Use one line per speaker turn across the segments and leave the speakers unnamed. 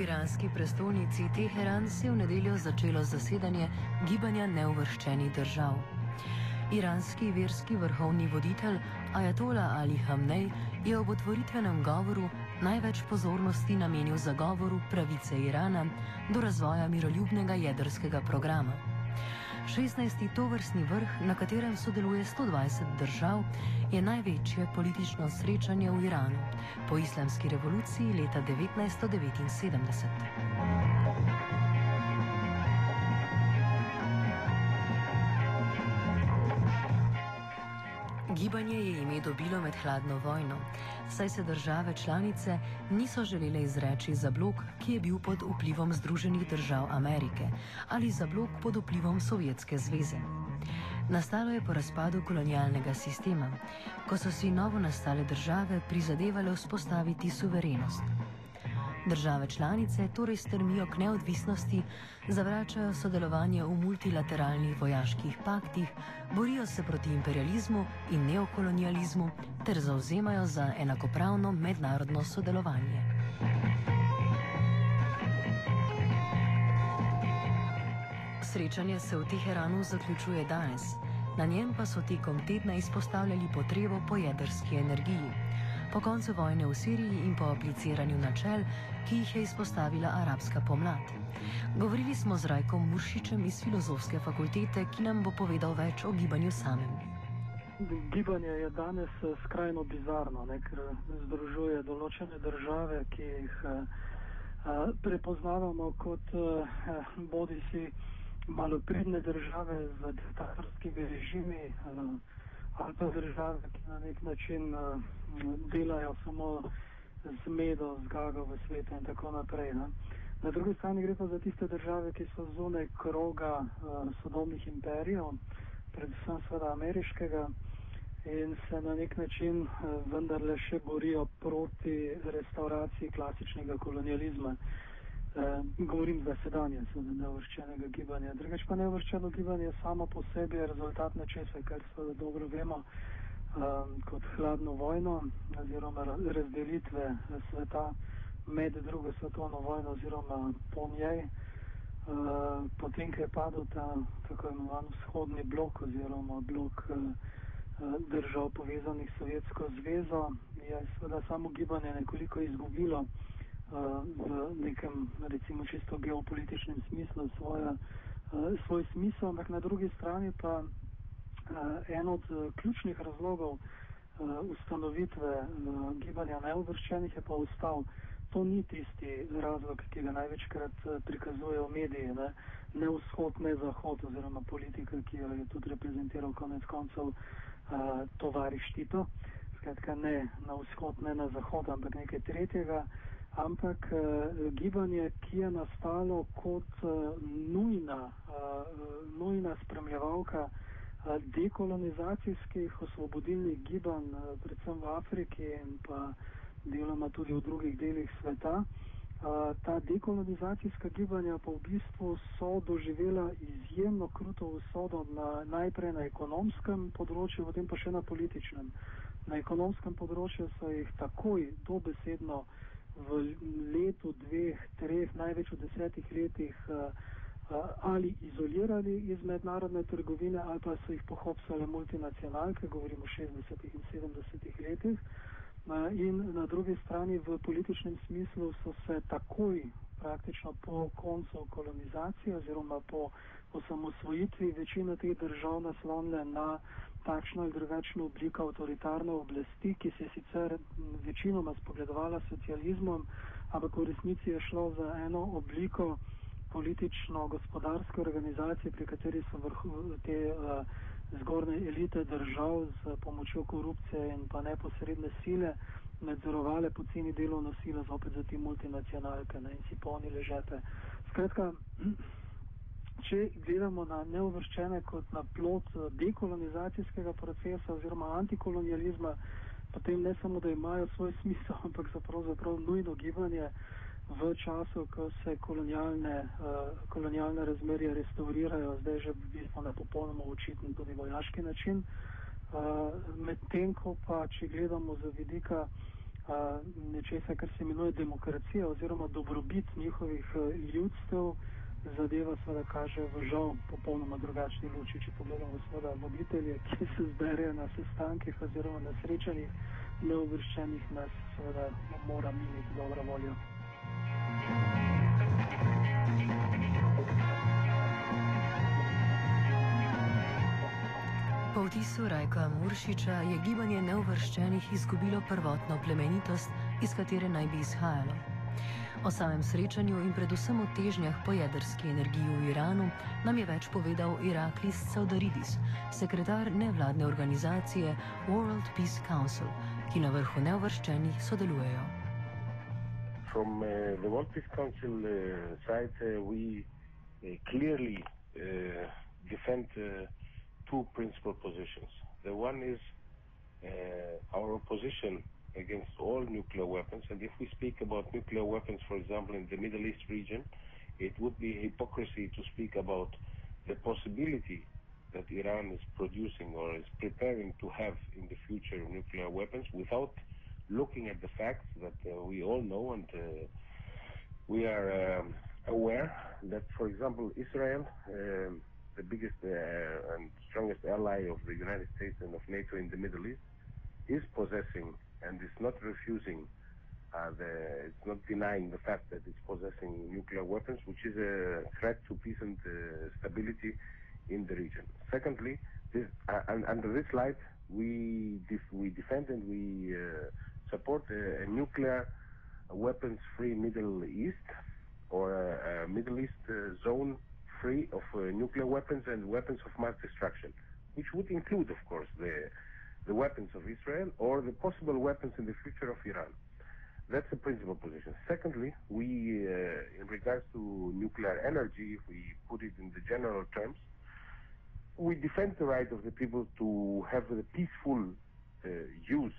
V iranski prestolnici Teheran se je v nedeljo začelo zasedanje gibanja neuvrščenih držav. Iranski verski vrhovni voditelj Ajatola Ali Hamnej je ob otvoritvenem govoru največ pozornosti namenil zagovoru pravice Irana do razvoja miroljubnega jedrskega programa. 16. tovrstni vrh, na katerem sodeluje 120 držav, je največje politično srečanje v Iranu po islamski revoluciji leta 1979. Gibanje je ime dobilo med hladno vojno, saj se države članice niso želele izreči za blok, ki je bil pod vplivom Združenih držav Amerike ali za blok pod vplivom Sovjetske zveze. Nastalo je po razpadu kolonialnega sistema, ko so si novo nastale države prizadevale vzpostaviti suverenost. Države članice torej strmijo k neodvisnosti, zavračajo sodelovanje v multilateralnih vojaških paktih, borijo se proti imperializmu in neokolonializmu ter zauzemajo za enakopravno mednarodno sodelovanje. Srečanje se v Teheranu zaključuje danes. Na njem pa so tekom tedna izpostavljali potrebo po jedrski energiji. Po koncu vojne v Siriji in po apliciranju načel, ki jih je izpostavila arabska pomlad. Govorili smo z Rajkom Muršičem iz filozofske fakultete, ki nam bo povedal več o gibanju samem.
Gibanje je danes eh, skrajno bizarno, ne, ker združuje določene države, ki jih a, a, prepoznavamo kot a, bodi si malopridne države z diktatorskimi režimi. A, ali pa države, ki na nek način uh, delajo samo zmedo, zgago v svetu in tako naprej. Ne. Na drugi strani gre pa za tiste države, ki so zunaj kroga uh, sodobnih imperijev, predvsem seveda ameriškega in se na nek način uh, vendarle še borijo proti restauraciji klasičnega kolonializma. Eh, govorim za sedanje, seveda neuvrščenega gibanja. Drugač pa neuvrščeno gibanje samo po sebi je rezultat nečesa, kar seveda dobro vemo eh, kot hladno vojno oziroma razdelitve sveta med drugo svetovno vojno oziroma po njej. Uh, potem, ko je padel ta tako imenovan vzhodni blok oziroma blok uh, držav povezanih s Sovjetsko zvezo, je seveda samo gibanje nekoliko izgubilo uh, v nekem, recimo, čisto geopolitičnem smislu svoja, svoj smisel, ampak na drugi strani pa en od ključnih razlogov ustanovitve gibanja neuvrščenih je pa ustal. To ni tisti razlog, ki ga največkrat prikazujejo mediji, ne, ne vzhod, ne zahod, oziroma politika, ki jo je tudi reprezentiral konec koncev tovariš Tito. Skratka, ne na vzhod, ne na zahod, ampak nekaj tretjega ampak uh, gibanje, ki je nastalo kot uh, nujna, uh, nujna spremljalka uh, dekolonizacijskih osvobodilnih gibanj, uh, predvsem v Afriki in pa deloma tudi v drugih delih sveta. Uh, ta dekolonizacijska gibanja pa v bistvu so doživela izjemno kruto usodo na, najprej na ekonomskem področju, potem pa še na političnem. Na ekonomskem področju so jih takoj dobesedno uh, v letu, dveh, treh, največ v desetih letih uh, uh, ali izolirali iz mednarodne trgovine ali pa so jih pohopsale multinacionalke, govorimo o 60. in 70. letih. In na drugi strani v političnem smislu so se takoj praktično po koncu kolonizacije oziroma po osamosvojitvi večina teh držav naslonile na takšno ali drugačno obliko avtoritarne oblasti, ki se je sicer večinoma spogledovala s socializmom, ampak v resnici je šlo za eno obliko politično-gospodarske organizacije, pri kateri so vrhu te uh, zgornje elite držav z pomočjo korupcije in pa neposredne sile nadzorovale poceni delovno silo zopet za te multinacionalke ne, in si polnile žepe. Skratka, če gledamo na neuvrščene kot na plot dekolonizacijskega procesa oziroma antikolonializma, potem ne samo, da imajo svoj smisel, ampak so pravzaprav nujno gibanje v času, ko se kolonialne, uh, kolonialne razmerje restaurirajo, zdaj že bistvu na popolnoma očitni tudi vojaški način. Uh, Medtem ko pa, če gledamo z vidika uh, nečesa, kar se imenuje demokracija oziroma dobrobit njihovih uh, ljudstev, zadeva seveda kaže v žal popolnoma drugačni luči. Če pogledamo seveda voditelje, ki se zberejo na sestankih oziroma na srečanjih neuvrščenih, nas seveda mora miniti dobro voljo.
Po vtisu Rajka Muršiča je gibanje neuvrščenih izgubilo prvotno plemenitost, iz katere naj bi izhajalo. O samem srečanju in predvsem o težnjah po jedrski energiji v Iranu nam je več povedal Iraklis Saudaridis, sekretar nevladne organizacije World Peace Council, ki na vrhu neuvrščenih sodelujejo.
From uh, the World Peace Council uh, side, uh, we uh, clearly uh, defend uh, two principal positions. The one is uh, our opposition against all nuclear weapons, and if we speak about nuclear weapons, for example, in the Middle East region, it would be hypocrisy to speak about the possibility that Iran is producing or is preparing to have in the future nuclear weapons without looking at the facts that uh, we all know and uh, we are um, aware that, for example, Israel um, the biggest uh, and strongest ally of the United States and of NATO in the Middle East, is possessing and is not refusing, uh, the, it's not denying the fact that it's possessing nuclear weapons, which is a threat to peace and uh, stability in the region. Secondly, this, uh, and, under this light, we def- we defend and we uh, support a, a nuclear weapons-free Middle East or a, a Middle East uh, zone free of uh, nuclear weapons and weapons of mass destruction, which would include, of course, the, the weapons of Israel or the possible weapons in the future of Iran. That's the principal position. Secondly, we, uh, in regards to nuclear energy, if we put it in the general terms, we defend the right of the people to have the peaceful uh, use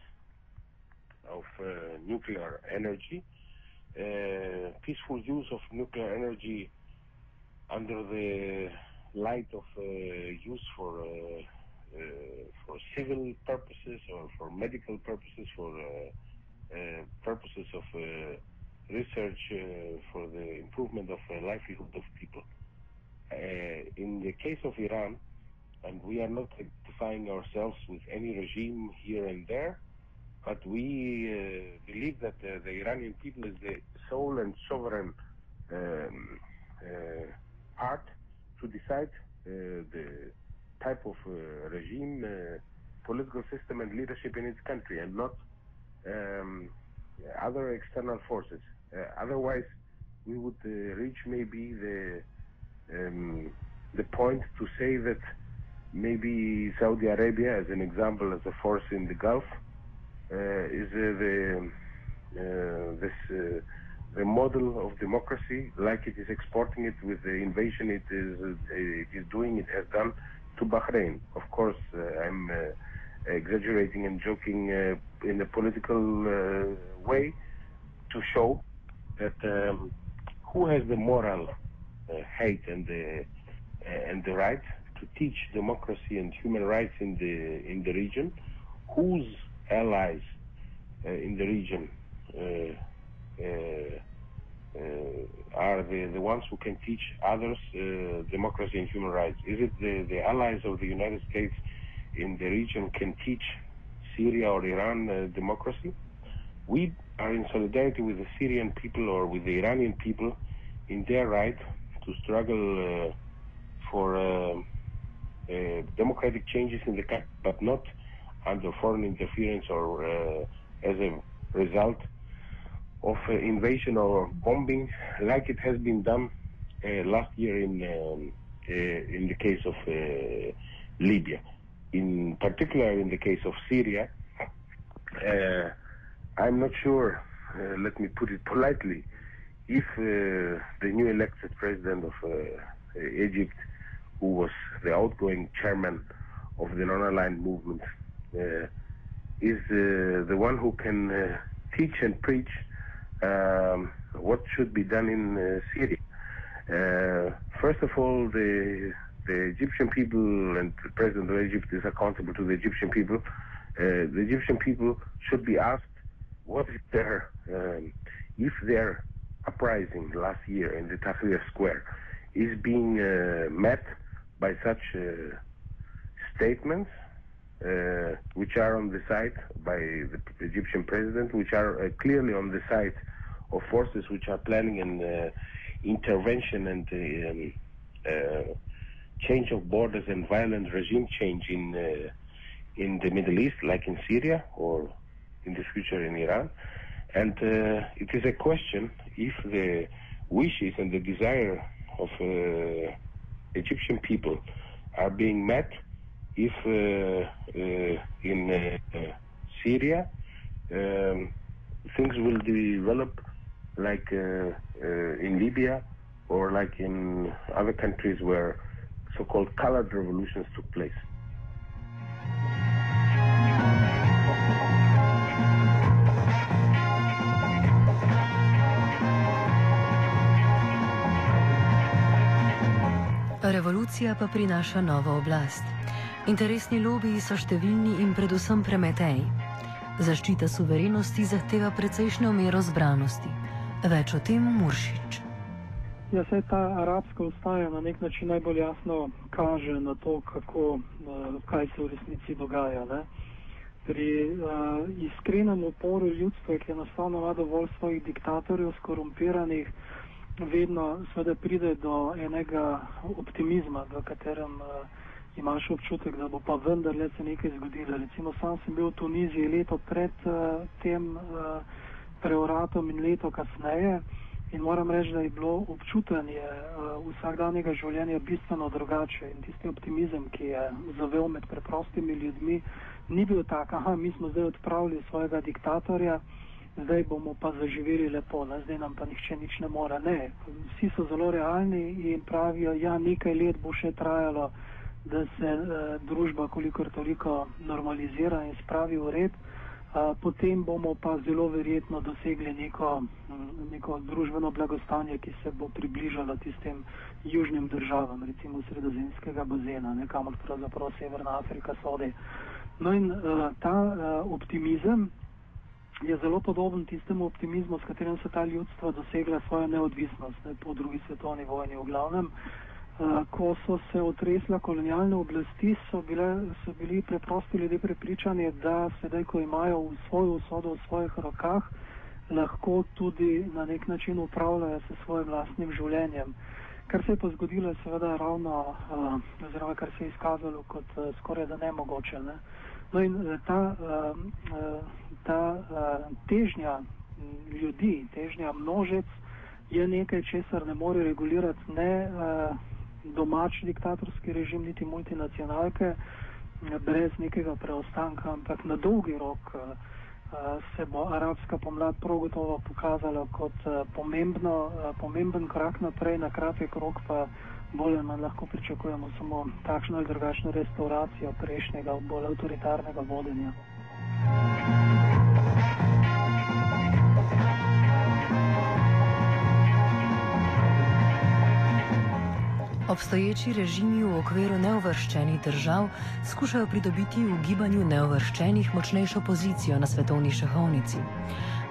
of uh, nuclear energy. Uh, peaceful use of nuclear energy under the light of uh, use for uh, for civil purposes or for medical purposes, for purposes of research for the improvement of livelihood of people. in the case of Iran, and we are not identifying ourselves with any regime here and there, but we uh, believe that uh, the Iranian people is the sole and sovereign um, uh, part to decide uh, the type of uh, regime, uh, political system, and leadership in its country, and not um, other external forces. otherwise, we would reach maybe the um, the point to say that maybe Saudi Arabia, as an example, as a force in the Gulf, uh, is uh, the uh, this the model of democracy, like it is exporting it with the invasion it is uh, it is doing, it has done to Bahrain. Of course, uh, I'm uh, exaggerating and joking uh, in a political way to show that um, who has the moral hate and the and the right to teach democracy and human rights in the in the region, whose allies in the region are the, the ones who can teach others uh, democracy and human rights? Is it the, the allies of the United States in the region can teach Syria or Iran uh, democracy? We are in solidarity with the Syrian people or with the Iranian people in their right to struggle uh, for uh, uh, democratic changes in the country, but not under foreign interference or uh, as a result of uh, invasion or bombing, like it has been done uh, last year in um, uh, in the case of uh, Libya. In particular, in the case of Syria, uh, I'm not sure. Uh, let me put it politely. If the new elected president of Egypt, who was the outgoing chairman of the non-aligned movement, is the one who can teach and preach um, what should be done in uh, Syria. Uh, first of all, the the Egyptian people and the president of Egypt is accountable to the Egyptian people. Uh, the Egyptian people should be asked what is their um, if their uprising last year in the Tahrir Square is being uh, met by such uh, statements uh, which are on the side by the Egyptian president, which are uh, clearly on the side of forces which are planning an uh, intervention and um, uh, change of borders and violent regime change in uh, in the Middle East, like in Syria or in the future in Iran. And uh, it is a question if the wishes and the desire of uh, Egyptian people are being met if uh, uh, in uh, Syria um, things will develop like uh, uh, in Libya or like in other countries where so-called colored revolutions took place.
Revolucija pa prinaša novo oblast. Interesni lobiji so številni in predvsem premetej. Zaščita suverenosti zahteva precejšnjo mero zbranosti. Več o tem Muršič.
Ja, se ta arabska ustaja na nek način najbolj jasno kaže na to, kako, uh, kaj se v resnici dogaja. Ne? Pri uh, iskrenem uporu ljudstva, ki je enostavno ima dovolj svojih diktatorjev, skorumpiranih, vedno seveda pride do enega optimizma, v katerem uh, imaš občutek, da bo pa vendarle se nekaj zgodilo. Recimo sam sem bil v Tuniziji leto pred uh, tem uh, preoratom in leto kasneje. In moram reči, da je bilo občutanje uh, vsakdanjega življenja bistveno drugače. In tisti optimizem, ki je zavel med preprostimi ljudmi, ni bil tak, da mi smo zdaj odpravili svojega diktatorja, zdaj bomo pa zaživeli lepo, ne? zdaj nam pa nihče nič ne more. Ne, vsi so zelo realni in pravijo, ja, nekaj let bo še trajalo, da se uh, družba kolikor toliko normalizira in spravi v red. Uh, potem bomo pa zelo verjetno dosegli neko, neko družbeno blagostanje, ki se bo približalo tistim južnim državam, recimo sredozemskega bazena, nekamor pravzaprav Severna Afrika sodi. No in uh, ta uh, optimizem je zelo podoben tistemu optimizmu, s katerim so ta ljudstva dosegla svojo neodvisnost ne, po drugi svetovni vojni v glavnem. Uh, ko so se otresla kolonialne oblasti, so, bile, so bili preprosti ljudje prepričani, da sedaj, ko imajo svojo usodo v svojih rokah, lahko tudi na nek način upravljajo se svojim vlastnim življenjem. Kar se je pa zgodilo, je seveda ravno, uh, oziroma kar se je izkazalo kot uh, skoraj da nemogoče. Ne? No in ta, uh, uh, ta uh, težnja ljudi, težnja množic je nekaj, česar ne more regulirati ne. Uh, domač diktatorski režim, niti multinacionalke, brez nekega preostanka, ampak na dolgi rok se bo arabska pomlad prav gotovo pokazala kot pomembno, pomemben korak naprej, na kratek rok pa bolj ali manj lahko pričakujemo samo takšno ali drugačno restauracijo prejšnjega, bolj avtoritarnega vodenja.
Obstoječi režimi v okviru neuvrščenih držav skušajo pridobiti v gibanju neuvrščenih močnejšo pozicijo na svetovni šahovnici.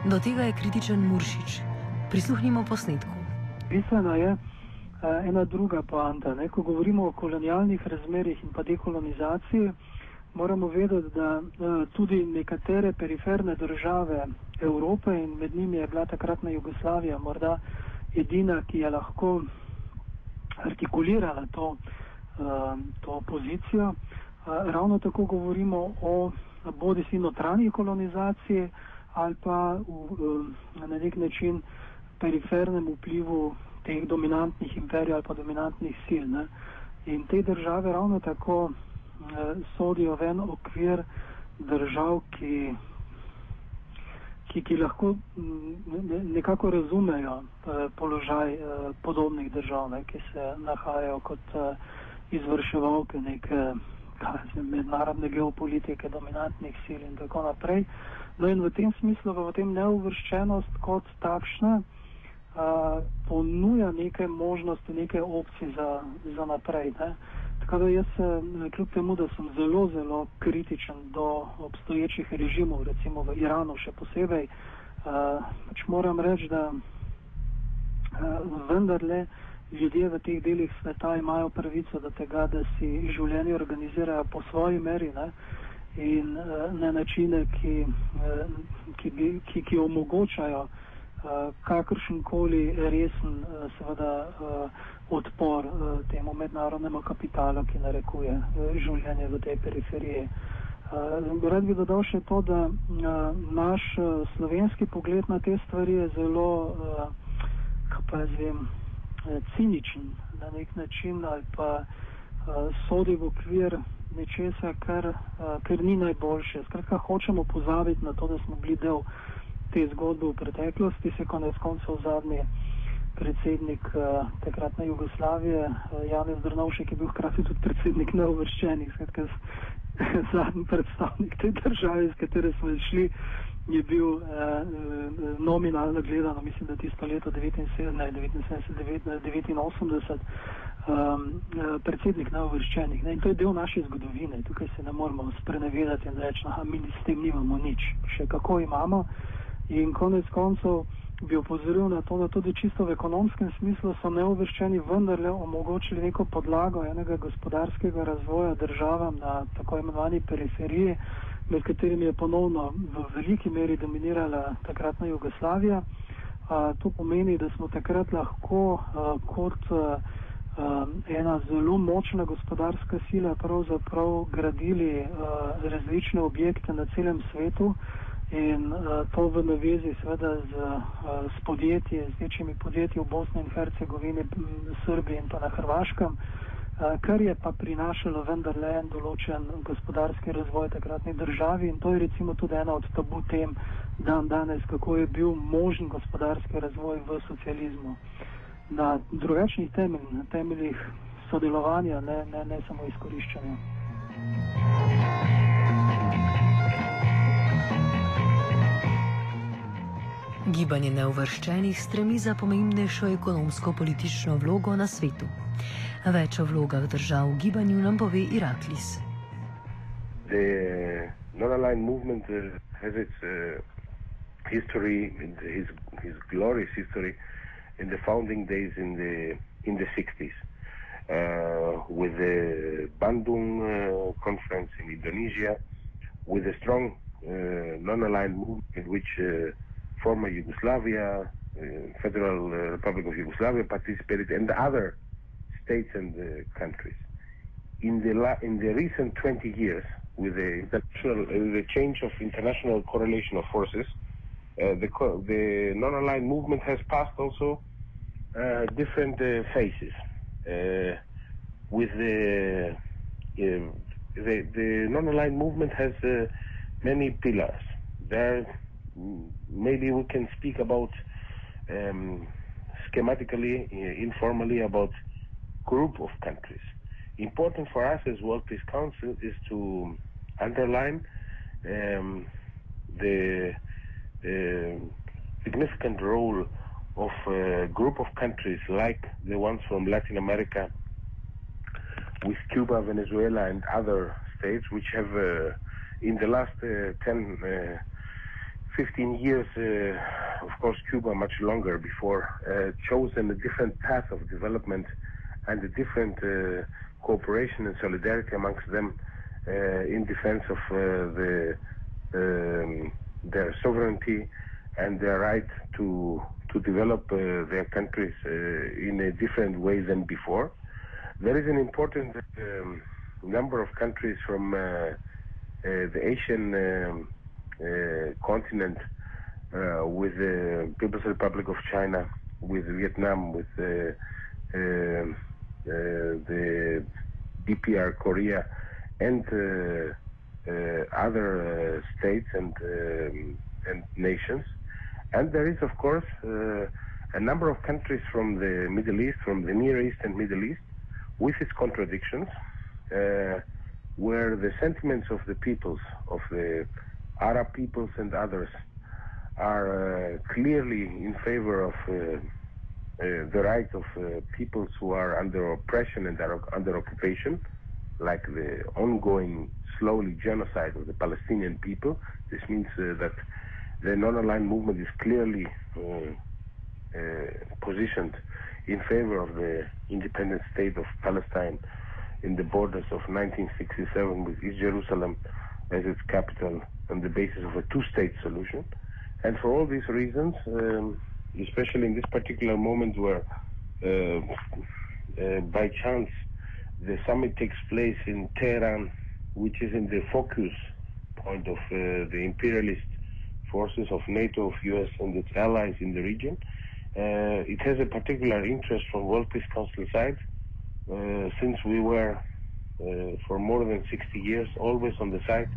Do tega je kritičen Muršič. Prisluhnimo posnetku.
Bistvena je uh, ena druga poanta. Ne? Ko govorimo o kolonialnih razmerih in pa dekolonizaciji, moramo vedeti, da uh, tudi nekatere periferne države Evrope in med njimi je bila takratna Jugoslavija morda edina, ki je lahko artikulirala to, uh, to pozicijo. Uh, ravno tako govorimo o bodi si notranji kolonizaciji ali pa v, uh, na nek način perifernem vplivu teh dominantnih imperijev ali pa dominantnih sil. Ne. In te države ravno tako sodijo v en okvir držav, ki ki, ki lahko mm, nekako razumejo eh, položaj eh, podobnih držav, ki se nahajajo kot eh, izvrševalke neke mednarodne geopolitike, dominantnih sil in tako naprej. No in v tem smislu, v tem neuvrščenost kot takšna ponuja neke možnosti, neke opcije za, za naprej. Ne. Tako da jaz, eh, kljub temu, da sem zelo, zelo kritičen do obstoječih režimov, recimo v Iranu še posebej, uh, pač moram reči, da uh, vendarle ljudje v teh delih sveta imajo pravico do tega, da si življenje organizirajo po svoji meri ne? in na načine, ki, ki, bi, ki, ki omogočajo uh, kakršenkoli resen, seveda, odpor uh, temu mednarodnemu kapitalu, ki narekuje uh, življenje v tej periferiji. Uh, rad bi dodal še to, da naš slovenski pogled na te stvari je zelo, kako pa jaz vem, ciničen na nek način ali pa sodi v okvir nečesa, kar, kar ni najboljše. Skratka, hočemo pozabiti na to, da smo bili del te zgodbe v preteklosti, se konec koncev zadnji predsednik uh, takratne Jugoslavije, uh, Janez Drnovšek, ki je bil hkrati tudi predsednik neuvrščenih, skratka zadnji predstavnik te države, iz katere smo išli, je bil uh, nominalno gledano, mislim, da tisto leto 1979-1989 um, predsednik neuvrščenih. Ne? In to je del naše zgodovine, tukaj se ne moramo sprenevedati in reči, da mi s tem nimamo nič, še kako imamo. In konec koncev, bi opozoril na to, da tudi čisto v ekonomskem smislu so neuvrščeni vendarle omogočili neko podlago enega gospodarskega razvoja državam na tako imenovani periferiji, med katerimi je ponovno v veliki meri dominirala takratna Jugoslavija. A, to pomeni, da smo takrat lahko a, kot a, a, ena zelo močna gospodarska sila pravzaprav gradili a, različne objekte na celem svetu. In uh, to v navezi seveda z, uh, s podjetji, z večjimi podjetji v Bosni in Hercegovini, Srbiji in pa na Hrvaškem, uh, kar je pa prinašalo vendarle en določen gospodarski razvoj takratni državi in to je recimo tudi ena od tabu tem dan danes, kako je bil možen gospodarski razvoj v socializmu. Na drugačnih temeljih, temeljih sodelovanja, ne, ne, ne samo izkoriščanja.
Gibanje neuvrščenih stremi za pomembnejšo ekonomsko-politično vlogo na svetu. Več o vlogah držav v gibanju nam pove Iraklis.
Non-aligned movement uh, has its uh, history, his, his glorious history, in the founding days in the in the 60s, uh, with the Bandung uh, conference in Indonesia, with a strong uh, non-aligned movement in which uh, former Yugoslavia, uh, Federal uh, Republic of Yugoslavia participated, and other states and uh, countries. In the la- in the recent 20 years, with the international the change of international correlation of forces, the co- the non-aligned movement has passed also different phases. with the the, the non-aligned movement has uh, many pillars. There maybe we can speak about um, schematically, uh, informally, about group of countries. Important for us as World Peace Council is to underline um, the uh, significant role of a group of countries like the ones from Latin America with Cuba, Venezuela, and other states which have, uh, in the last uh, 10 15 years, uh, of course, Cuba much longer before, uh, chosen a different path of development and a different uh, cooperation and solidarity amongst them uh, in defense of uh, the um, their sovereignty and their right to to develop uh, their countries in a different way than before. There is an important um, number of countries from the Asian um, continent uh, with the People's Republic of China, with Vietnam, with uh, um, uh, the DPR Korea, and uh, uh, other uh, states and um, and nations. And there is, of course, uh, a number of countries from the Middle East, from the Near East and Middle East, with its contradictions, uh, where the sentiments of the peoples, of the Arab peoples and others, are uh, clearly in favor of uh, uh, the rights of uh, peoples who are under oppression and are under occupation, like the ongoing slowly genocide of the Palestinian people. This means uh, that the non-aligned movement is clearly positioned in favor of the independent state of Palestine in the borders of 1967 with East Jerusalem as its capital on the basis of a two-state solution. And for all these reasons, um, especially in this particular moment where uh, uh, by chance the summit takes place in Tehran, which is in the focus point of uh, the imperialist forces of NATO, of US and its allies in the region. Uh, it has a particular interest from World Peace Council side, uh, since we were uh, for more than 60 years always on the side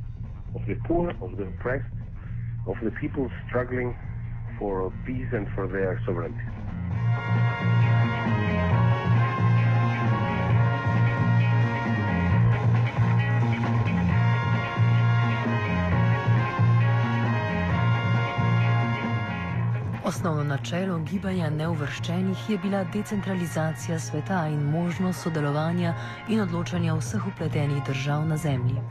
of the poor, of the oppressed, of the people struggling for peace and for their sovereignty.
Osnovno načelo gibanja neuvrščenih je bila decentralizacija sveta in možnost sodelovanja in odločanja vseh upletenih držav na Zemlji.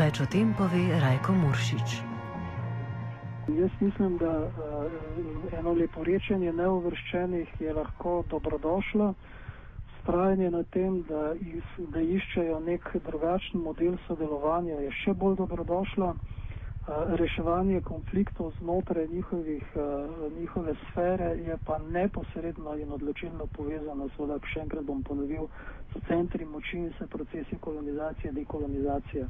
Več o tem pove Rajko Muršič.
Jaz mislim, da uh, eno leporečenje neuvrščenih je lahko dobrodošlo. Strajanje na tem, da, iz, da iščejo nek drugačen model sodelovanja, je še bolj dobrodošlo. Uh, reševanje konfliktov znotraj njihovih, uh, njihove sfere je pa neposredno in odločilno povezano, seveda, še enkrat bom ponovil, s centri moči in s procesi kolonizacije, dekolonizacije.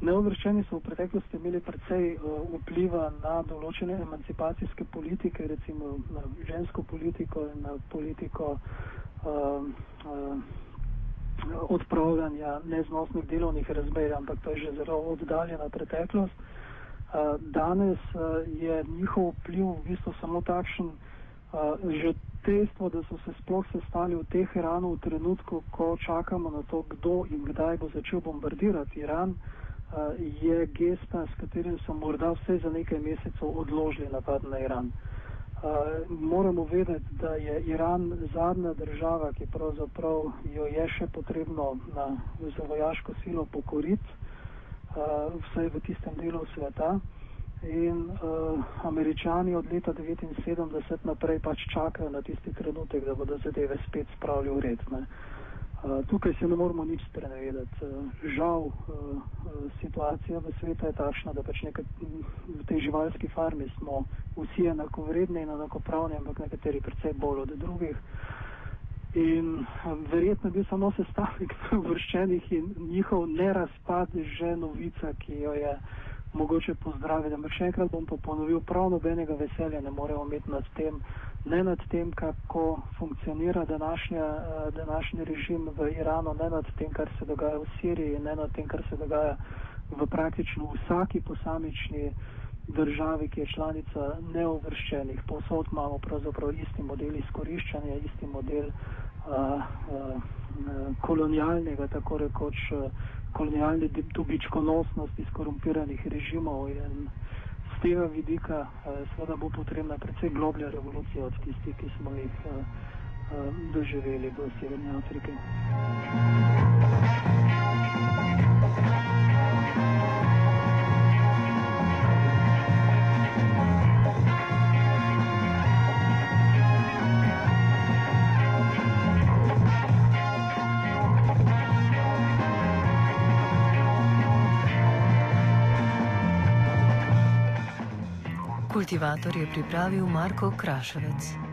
Neuvrščeni so v preteklosti imeli precej uh, vpliva na določene emancipacijske politike, recimo na žensko politiko in na politiko uh, uh, odpravljanja neznosnih delovnih razmer, ampak to je že zelo oddaljena preteklost. Danes je njihov vpliv v bistvu samo takšen, že dejstvo, da so se sploh sestali v Teheranu v trenutku, ko čakamo na to, kdo in kdaj bo začel bombardirati Iran, je gesta, s katerim so morda vse za nekaj mesecev odložili napad na Iran. Moramo vedeti, da je Iran zadnja država, ki pravzaprav jo je še potrebno na, za vojaško silo pokoriti uh, vsaj v tistem delu sveta. In uh, američani od leta 1979 naprej pač čakajo na tisti trenutek, da bodo zadeve spet spravili v red. Ne. Uh, tukaj se ne moramo nič sprenevedati. Uh, žal, uh, situacija v svetu je takšna, da pač nekaj, v tej živalski farmi smo vsi enakovredni in enakopravni, ampak nekateri predvsej bolj od drugih. In verjetno je bil samo sestavnik vrščenih in njihov nerazpad že novica, ki jo je mogoče pozdraviti. Ampak še enkrat bom pa ponovil, prav nobenega veselja ne moremo imeti nad tem, ne nad tem, kako funkcionira današnja, današnji režim v Iranu, ne nad tem, kar se dogaja v Siriji, ne nad tem, kar se dogaja v praktično vsaki posamični državi, ki je članica neovrščenih. Posod imamo pravzaprav isti model izkoriščanja, isti model uh, uh, kolonialnega, tako rekoč uh, kolonialne dobičkonosnosti skorumpiranih režimov. In z tega vidika uh, seveda bo potrebna predvsej globlja revolucija od tistih, ki smo jih uh, uh, doživeli v Severni Afriki.
Kultivator je pripravil Marko Kraševec.